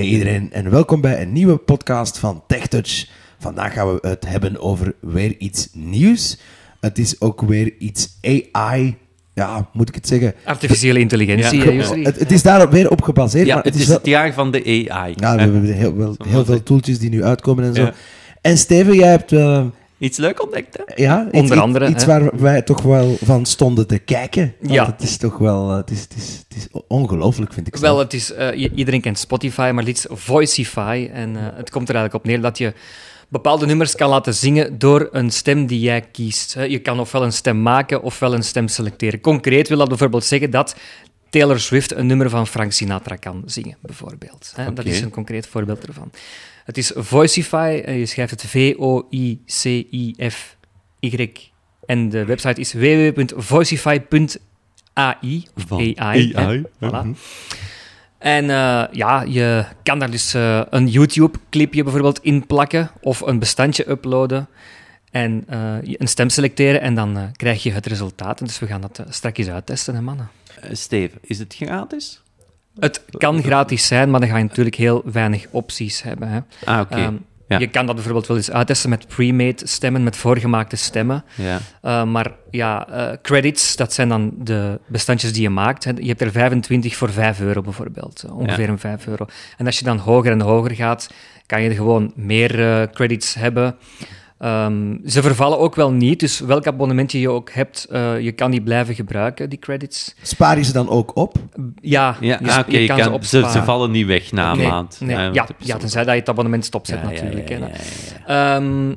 Hey iedereen en welkom bij een nieuwe podcast van TechTouch. Vandaag gaan we het hebben over weer iets nieuws. Het is ook weer iets AI, ja, moet ik het zeggen? Artificiële intelligentie, Ja. Het, het is daarop weer op gebaseerd, Ja, maar het is wel- het jaar van de AI. Ja, we hebben heel, wel, heel veel het. toeltjes die nu uitkomen en zo. En Steven, jij hebt eh, Iets leuk ontdekt, hè? ja, Onder iets- andere, iets hè. waar wij toch wel van stonden te kijken. Want Ja. Het is toch wel, eh, het is, het is, het is ongelooflijk, vind ik. Wel, het is, eh, iedereen kent Spotify, maar dit is Voicify. En eh, het komt er eigenlijk op neer dat je bepaalde nummers kan laten zingen door een stem die jij kiest. Je kan ofwel een stem maken ofwel een stem selecteren. Concreet wil dat bijvoorbeeld zeggen dat Taylor Swift een nummer van Frank Sinatra kan zingen, bijvoorbeeld. hè. Dat is een concreet voorbeeld ervan. Het is Voicify, je schrijft het V-O-I-C-I-F-Y. En de website is www.voicify.ai, of AI. hè. En eh, ja, je kan daar dus eh, een YouTube-clipje bijvoorbeeld in plakken of een bestandje uploaden en eh, een stem selecteren en dan krijg je het resultaat. En dus we gaan dat uh, straks uittesten, hè, mannen. Steve, is het gratis? Het kan gratis zijn, maar dan ga je natuurlijk heel weinig opties hebben. Hè. Ah, oké. Ehm, Ja. Je kan dat bijvoorbeeld wel eens uittesten met pre-made stemmen, met voorgemaakte stemmen. ja. Uh, maar ja, uh, credits, dat zijn dan de bestandjes die je maakt. Je hebt er 25 voor 5 euro bijvoorbeeld. Uh, ongeveer Ja. een 5 euro. En als je dan hoger en hoger gaat, kan je er gewoon meer uh, credits hebben. Um, ze vervallen ook wel niet, dus welk abonnement je ook hebt, uh, je kan die blijven gebruiken, die credits. Spaar je ze dan ook op? Ja, ja je, ah, je kan, kan- ze opsparen. Ze, ze vallen niet weg na een maand. nee. Ja, tenzij dat je het abonnement stopzet Ja, natuurlijk. ja, hè. ja, ja, ja. Ehm,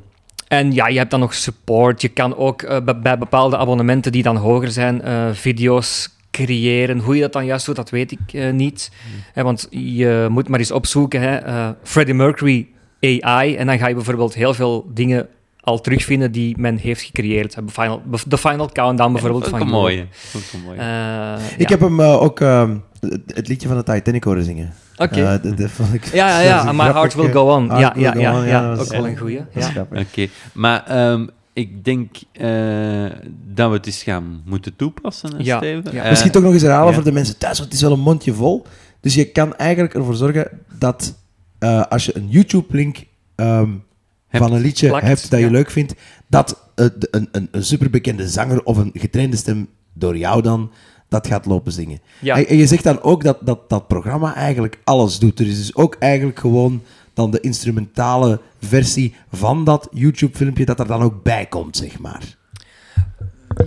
en ja, je hebt dan nog support. Je kan ook eh, bij- bepaalde abonnementen die dan hoger zijn, eh, video's creëren. Hoe je dat dan juist doet, dat weet ik eh, niet. Hè, want je moet maar eens opzoeken, hè, eh, Freddie Mercury AI, en dan ga je bijvoorbeeld heel veel dingen al terugvinden die men heeft gecreëerd. De Final, de final Countdown bijvoorbeeld. Ja, van vond ik een Joe. mooie. Een mooie. Eh, Ik ja. heb hem eh, ook ehm, het, liedje van de Titanic horen zingen. Oké. Eh, dat- dat vond ik- ja, ja, ja. My Heart Will Go On. Ja, ja, ja, On, Ook wel een goeie. Ja. Oké, maar ehm, ik denk eh, dat we het eens gaan moeten toepassen, Ja, Steven? ja. Misschien toch nog eens herhalen ja. voor de mensen thuis, want het is wel een mondje vol. Dus je kan eigenlijk ervoor zorgen dat eh, als je een YouTube-link ehm, van een liedje Plakt, hebt dat je ja. leuk vindt, dat eh, de- een, een, een superbekende zanger of een getrainde stem door jou dan dat gaat lopen zingen. Ja. En, en je zegt dan ook dat, dat dat programma eigenlijk alles doet. Er is dus ook eigenlijk gewoon dan de instrumentale versie van dat YouTube-filmpje dat er dan ook bij komt, zeg maar.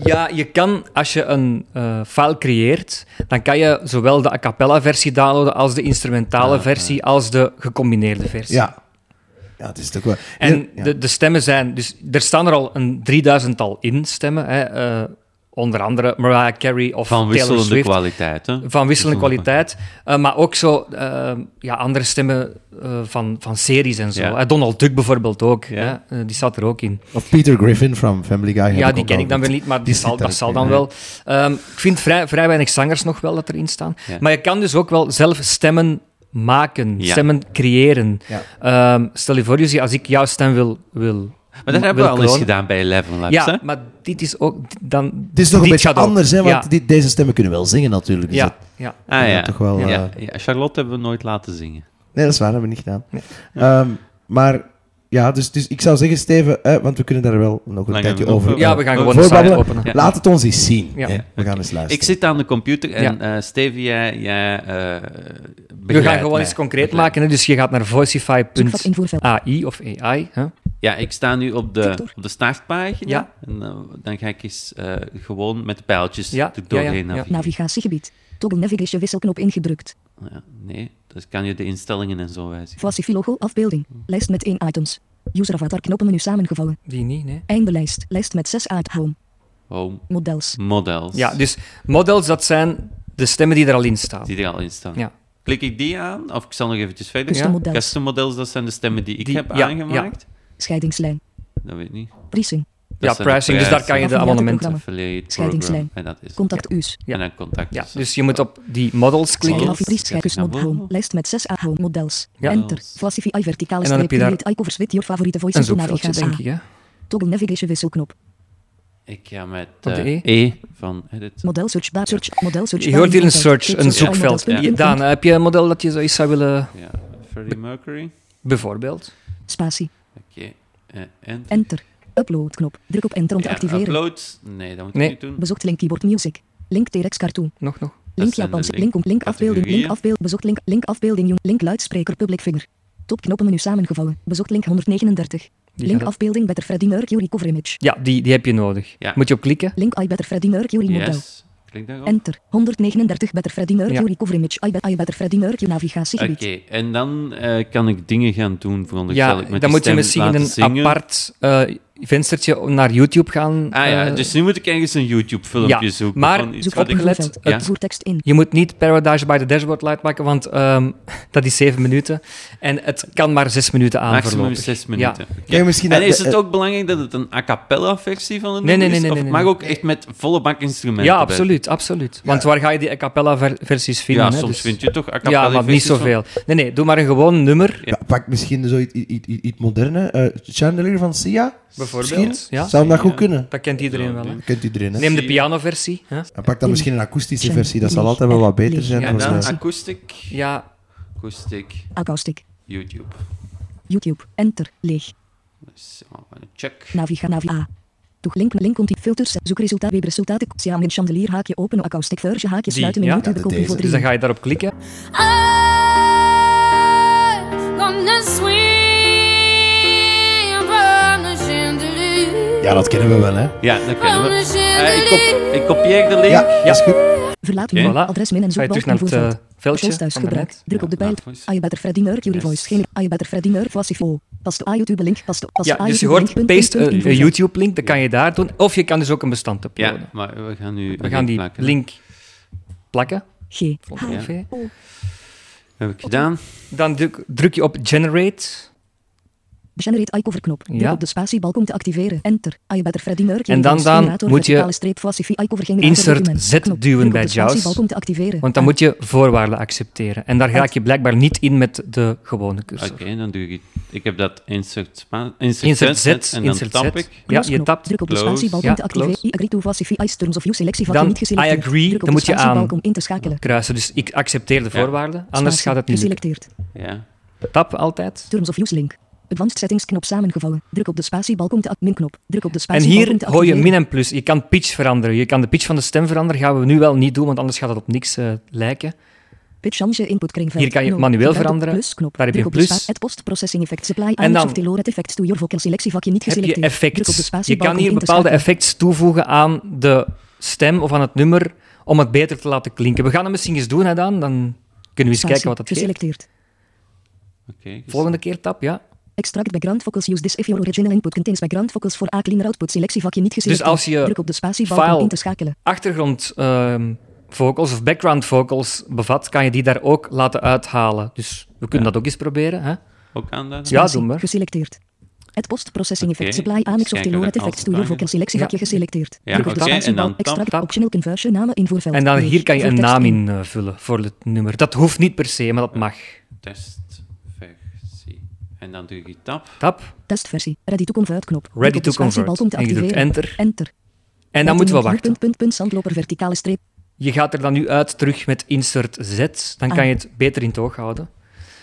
Ja, je kan, als je een eh, file creëert, dan kan je zowel de a cappella versie downloaden als de instrumentale Ah, versie, als de gecombineerde versie. Ja. Ja, het is toch wel... En ja. de, de stemmen zijn, dus er staan er al een drieduizendtal in stemmen, hè, eh, onder andere Mariah Carey of Van Taylor wisselende Swift. kwaliteit, hè? Van wisselende kwaliteit, eh, maar ook zo eh, ja, andere stemmen eh, van, van series en zo. Ja. Donald Duck bijvoorbeeld ook, Ja. hè, die staat er ook in. Of Peter Griffin from Family Guy. Ja, die ken ik dan weer niet, maar die Die zal, dat zal dan in, wel. Ehm, ik vind vrij, vrij weinig zangers nog wel dat erin staan. Ja. Maar je kan dus ook wel zelf stemmen maken, Ja. stemmen creëren. Ja. Ehm, stel je voor, als ik jouw stem wil... wil Maar dat hebben we al eens gedaan bij Eleven Labs, Ja, hè? maar dit is ook... Dan, Het is nog een dit beetje anders, hè, want Ja. die- deze stemmen kunnen wel zingen natuurlijk. Dus Ja, dat- ja. Ah, ja. toch wel, ja. eh, ja. Charlotte hebben we nooit laten zingen. Nee, dat is waar, dat hebben we niet gedaan. Ehm, maar ja, dus, dus ik zou zeggen, Steven, eh, want we kunnen daar wel nog een Langer tijdje over over. ja, we gaan gewoon de openen. Ja. Laat het ons eens zien. Ja. hè. Ja, We gaan eens luisteren. Ik zit aan de computer en Ja. eh Stevie, jij, jij eh We gaan gewoon mij. eens concreet maken. Hè? Dus je gaat naar voicify.ai of AI. Hè? Ja, ik sta nu op de, Victor. op de startpagina. Ja. En eh, dan ga ik eens eh, gewoon met de pijltjes Ja, er doorheen ja, ja. navigeren. Navigatiegebied. Toggle navigation wisselknop ingedrukt. Ja, nee, dus kan je de instellingen en zo wijzigen. Voicify logo afbeelding. Lijst met 1 items. User avatar knoppenmenu samengevallen. Die niet, nee. Einde lijst. Lijst met 6 uit home. Home, Models. models. Ja, dus models, dat zijn de stemmen die er al in staan. Die er al in staan. Ja. Klik ik die aan, of ik zal nog eventjes verder Custom gaan. models. Custom models, dat zijn de stemmen die ik Die- heb ja, aangemaakt. Scheidingslijn. Dat weet ik niet. Pricing. Dat Ja, pricing, dus daar kan je de abonnementen... Scheidingslijn. En dat is Contact us. Ja. En dan contact. Ja, dus je moet op die models klikken. Home. boven. Lijst met 6 uit home. Models. Ja. Enter. Voicify verticale En dan heb streep. je daar Create icovers with your favoriete voice Een navigatie. denk ik, hè. Toggle navigation wisselknop. Ik ga met de eh, E? e van edit. Model search bar search. Model search Je hoort hier een search, een zoekveld. Daan, heb je een model dat je zoiets zou willen... Ja, Freddie Mercury. Bijvoorbeeld. Spatie. Oké. eh, en... Enter. Upload-knop. Druk op enter om te Ja, activeren. upload. Nee, dat moet Nee. ik niet doen. Bezocht link keyboard music. Link T-Rex cartoon. Nog, nog. Link Japanse. link- Link om link afbeelding. Link categorieën. afbeeld. Bezocht link. Link afbeelding. jong- Link luidspreker public figure. Top knoppenmenu samengevouwen. Bezocht link 139. Die Link afbeelding Better Freddie Mercury cover image. Ja, die, die heb je nodig. Ja. Moet je op klikken. Link I Better Freddie Mercury model. Yes. Enter. 139 Better Freddie Mercury cover image. I, Be- I Better Freddie Mercury navigatiegebied. Oké, en dan eh, kan ik dingen gaan doen, veronderstel Ja, ik, met dan moet je misschien een zingen. apart eh, venstertje naar YouTube gaan. Ah ja, eh, dus nu moet ik ergens een YouTube-filmpje Ja, zoeken maar van iets Zoek wat op ik... opgelet. Ja. Voer tekst in. Je moet niet Paradise by the Dashboard Light maken, want ehm, dat is zeven minuten. En het kan maar zes minuten aan Maximum voorlopig. zes Ja. minuten. Misschien En is het eh, ook belangrijk dat het een a cappella versie van een Nee, nummer nee, is? nee, nee, Of nee, mag nee. ook echt met volle bak instrumenten Ja, bij? absoluut, absoluut. Want waar ga je die a cappella ver- versies vinden? Ja, hè? soms Dus- vind je toch a cappella Ja, maar niet van- zoveel. Nee, nee, doe maar een gewoon nummer. Ja. Pak misschien zo iets, moderne. eh Chandelier van Sia? Bijvoorbeeld, ja. Zou hem dat goed Ja. kunnen? Dat kent iedereen wel. Hè? Ja. Kent iedereen, hè? Neem de pianoversie. Hè? En pak dan misschien een akoestische versie. Dat zal altijd wel wat beter zijn. En dan dan zo. acoustic, Ja, acoustic, Acoustic. YouTube. YouTube. Enter. Leeg. Dus, een check. Naviga. Navi. A. Toeg link. Link komt filters. Zoekresultaat. Webresultaten. Samen chandelier. Haakje openen. Acoustic versie. Haakje Die, sluiten. ja. Menu. Ja, Tube. de Kopie voor dus dan ga je daarop klikken. I'm Ja, dat kennen we wel, hè? Ja, dat kennen we. Eh, ik, kop, ik kopieer de link. Ja, dat is goed. Verlaat menu. Voilà. Adres min en Ga je terug zoekbalk. naar het eh, veldje Voice thuis van gebruik. daarnet. Druk op de Ja, pijl. I better Freddie Mercury Yes. voice. Geen I better Freddie Mercury classifico. Pas de YouTube link. Pas de pas Ja, de dus je YouTube hoort link, punt, paste punt, een, invoerveld. YouTube-link, dat kan je daar doen. Of je kan dus ook een bestand uploaden. Ja, maar we gaan nu We gaan die plakken. link plakken. G. Heb ik gedaan. Dan druk, druk je op Generate. Generate iCover knop. Druk Ja. op de spatiebalk om te activeren. Enter. I better Freddie Mercury En dan- dan Generator, moet je streep, insert. Z duwen bij op de JAWS. om te activeren. Want dan moet je voorwaarden accepteren. En daar raak je blijkbaar niet in met de gewone cursor. Oké, dan doe ik... Ik heb dat insert, insert, Insert Z, Z, en dan insert tap Z. ik. Ja, je tapt. Druk op de spatiebalk om te activeren. I agree to classify I terms of use selectievakje Dan niet geselecteerd. I agree, dan de moet je aan- om in te schakelen. Kruisen. Dus ik accepteer de Ja. voorwaarden, anders Spatie, gaat het niet. Geselecteerd. Ja. Tap altijd. Terms of use link. Advanced settings knop samengevouwen. Druk op de spatiebalk om te min knop. Druk op de En spatiebalk hier om te hoor je min en plus. Je kan pitch veranderen. Je kan de pitch van de stem veranderen. Gaan we nu wel niet doen, want anders gaat het op niks eh, lijken. Pitch change input kringveld. Hier kan je Nul. manueel de veranderen. Plus knop. Daar heb je Druk een op de plus. Het post processing effect supply En dan of effects to your vocal selectievakje niet Heb je geselecteerd. De effects. Je spatiebalk kan hier bepaalde effects toevoegen aan de stem of aan het nummer om het beter te laten klinken. We gaan het misschien eens doen, hè, Dan. Dan kunnen we eens Spatie, kijken wat dat geeft. Geselecteerd. Oké. Volgende keer tap, ja. Extract background vocals use this if your original input contains background vocals for a cleaner output selectievakje niet geselecteerd. Dus als je Druk op de spatiebalk in te schakelen. achtergrond ehm, vocals of background vocals bevat, kan je die daar ook laten uithalen. Dus we kunnen Ja. dat ook eens proberen. Hè? Ook aanduiden? Ja, Spatie, doe maar. Geselecteerd. Het post processing Oké, effect supply annex of Teloret effects to your vocal selectievakje Ja. geselecteerd. Ja, Druk op de oké, en spatiebalk. dan. Extract Tap. optional conversion namen invoerveld. En dan hier kan je een naam in. in eh, vullen voor het nummer. Dat hoeft niet per se, maar dat mag. Testversie. En dan doe je tap. Tap, Testversie. Ready to convert knop. Ready to convert. te En je activeren. enter. Enter. En dan moeten we wachten. Punt, punt, punt, zandloper, verticale streep. Je gaat er dan nu uit terug met insert Z. Dan kan Ah. je het beter in het oog houden.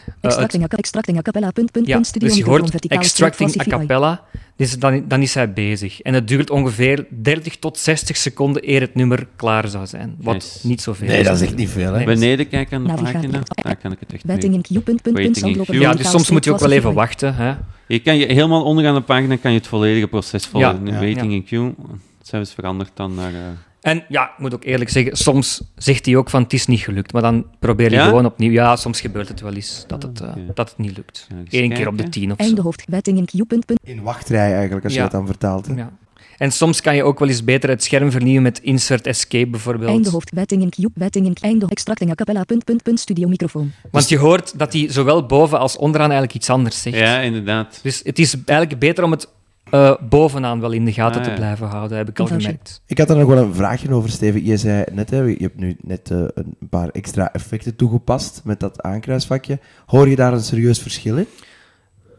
Het- Extracting, a, extracting a cappella, punt, punt, ja, punt, studio dus je hoort extracting a cappella. Dus dan, dan is hij bezig. En het duurt ongeveer 30 tot 60 seconden eer het nummer klaar zou zijn. Wat Yes. niet zoveel Nee, dat is echt niet veel, hè? Nee. Beneden kijken aan de Navigatie. pagina. Daar kan ik het echt mee. in Q, punt, punt, punt, Waiting in zandloper, queue. Ja, dus soms moet je ook wel even wachten. Hè. Je kan je helemaal onderaan de pagina kan je het volledige proces volgen. Ja. Nu Waiting Ja. in queue. Het zijn veranderd dan naar... eh, En ja, ik moet ook eerlijk zeggen, soms zegt hij ook van het is niet gelukt. Maar dan probeer je Ja? gewoon opnieuw. Ja, soms gebeurt het wel eens dat het, eh, dat het niet lukt. Eén keer op de tien of Einde zo. Wetting in Q. In wachtrij eigenlijk, als je dat dan vertaalt. hè. Ja. En soms kan je ook wel eens beter het scherm vernieuwen met insert escape bijvoorbeeld. Einde hoofd. Wetting in Q, wetting in einde. Extracting a cappella, punt, punt, punt, studio microfoon. Want je hoort dat hij zowel boven als onderaan eigenlijk iets anders zegt. Ja, inderdaad. Dus het is eigenlijk beter om het eh, bovenaan wel in de gaten Ah, te ja. blijven houden, heb ik al gemerkt. Ik had er nog wel een vraagje over, Steven. Je zei net, hè, je hebt nu net eh, een paar extra effecten toegepast met dat aankruisvakje. Hoor je daar een serieus verschil in?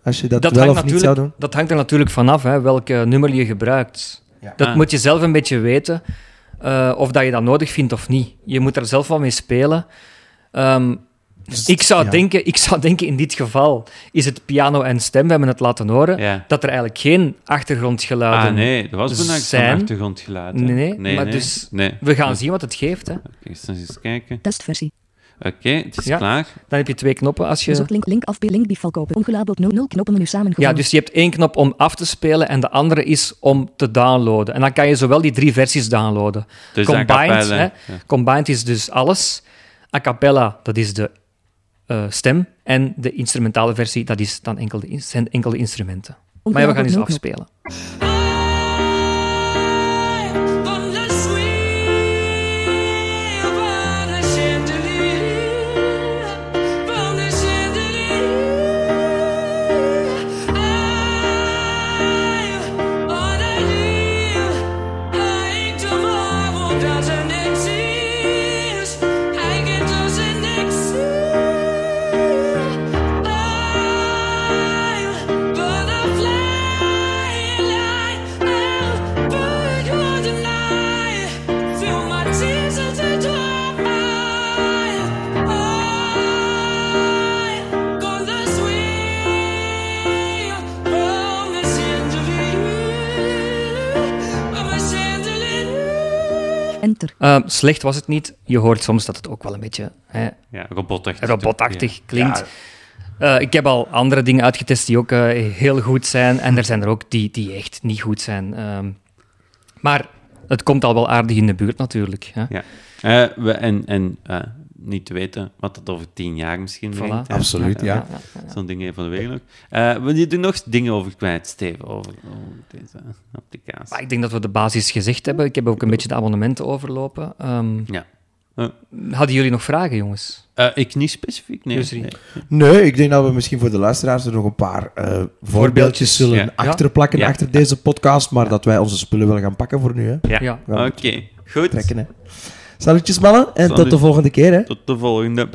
Als je dat, wel hangt of niet zou doen? dat hangt er natuurlijk vanaf, hè, welk eh, nummer je gebruikt. Ja. Dat Ah. moet je zelf een beetje weten, eh, of dat je dat nodig vindt of niet. Je moet er zelf wel mee spelen. Ehm, Dus, Ik zou, ja. denken, ik zou denken, in dit geval is het piano en stem, we hebben het laten horen, Ja. dat er eigenlijk geen achtergrondgeluiden Ah, nee, er was bijna geen zijn. achtergrondgeluid. hè. Nee, maar dus- Nee. We gaan zien wat het geeft. Hè. Oké, eens eens kijken. Testversie. Oké, het is Ja. klaar. Dan heb je twee knoppen als je... Link, link af, link bifal kopen. Ongelabeld 00 knoppen menu samengevonden. Ja, dus je hebt één knop om af te spelen en de andere is om te downloaden. En dan kan je zowel die drie versies downloaden. Dus Combined, hè, ja. Combined is dus alles. A cappella, dat is de eh, stem. En de instrumentale versie, dat is dan enkel de, zijn enkel de instrumenten. Maar ja, we gaan eens afspelen. Eh, slecht was het niet. Je hoort soms dat het ook wel een beetje hè, Ja, robotachtig. robotachtig klinkt. Eh, ik heb al andere dingen uitgetest die ook eh, heel goed zijn. En er zijn er ook die, die echt niet goed zijn. Ehm, maar het komt al wel aardig in de buurt natuurlijk. Hè? Ja. We, en en niet te weten wat dat over tien jaar misschien Voilà. brengt. hè. Absoluut, ja. ja, ja. Zo'n de week nog. Eh wil je er nog dingen over kwijt, Steven, over, over deze applicatie? Maar ik denk dat we de basis gezegd hebben. Ik heb ook een beetje de abonnementen overlopen. Ehm, Ja. Eh, hadden jullie nog vragen, jongens? eh, ik niet specifiek, nee. Nee. Nee, ik denk dat we misschien voor de luisteraars er nog een paar eh, voorbeeldjes zullen Ja. achterplakken Ja. achter deze podcast, maar dat wij onze spullen wel gaan pakken voor nu. Hè. Ja, oké. Goed. Trekken, hè. Salutjes mannen en tot Salut. de volgende keer. Hè. Tot de volgende.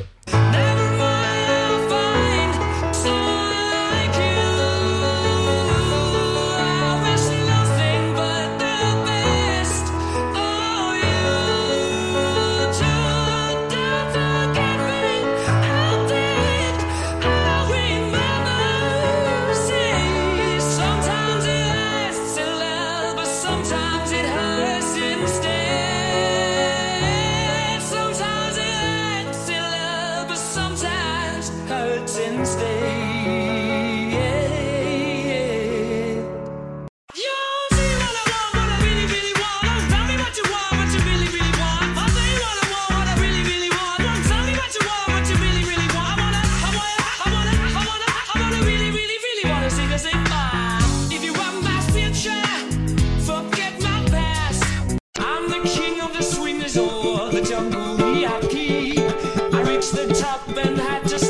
had to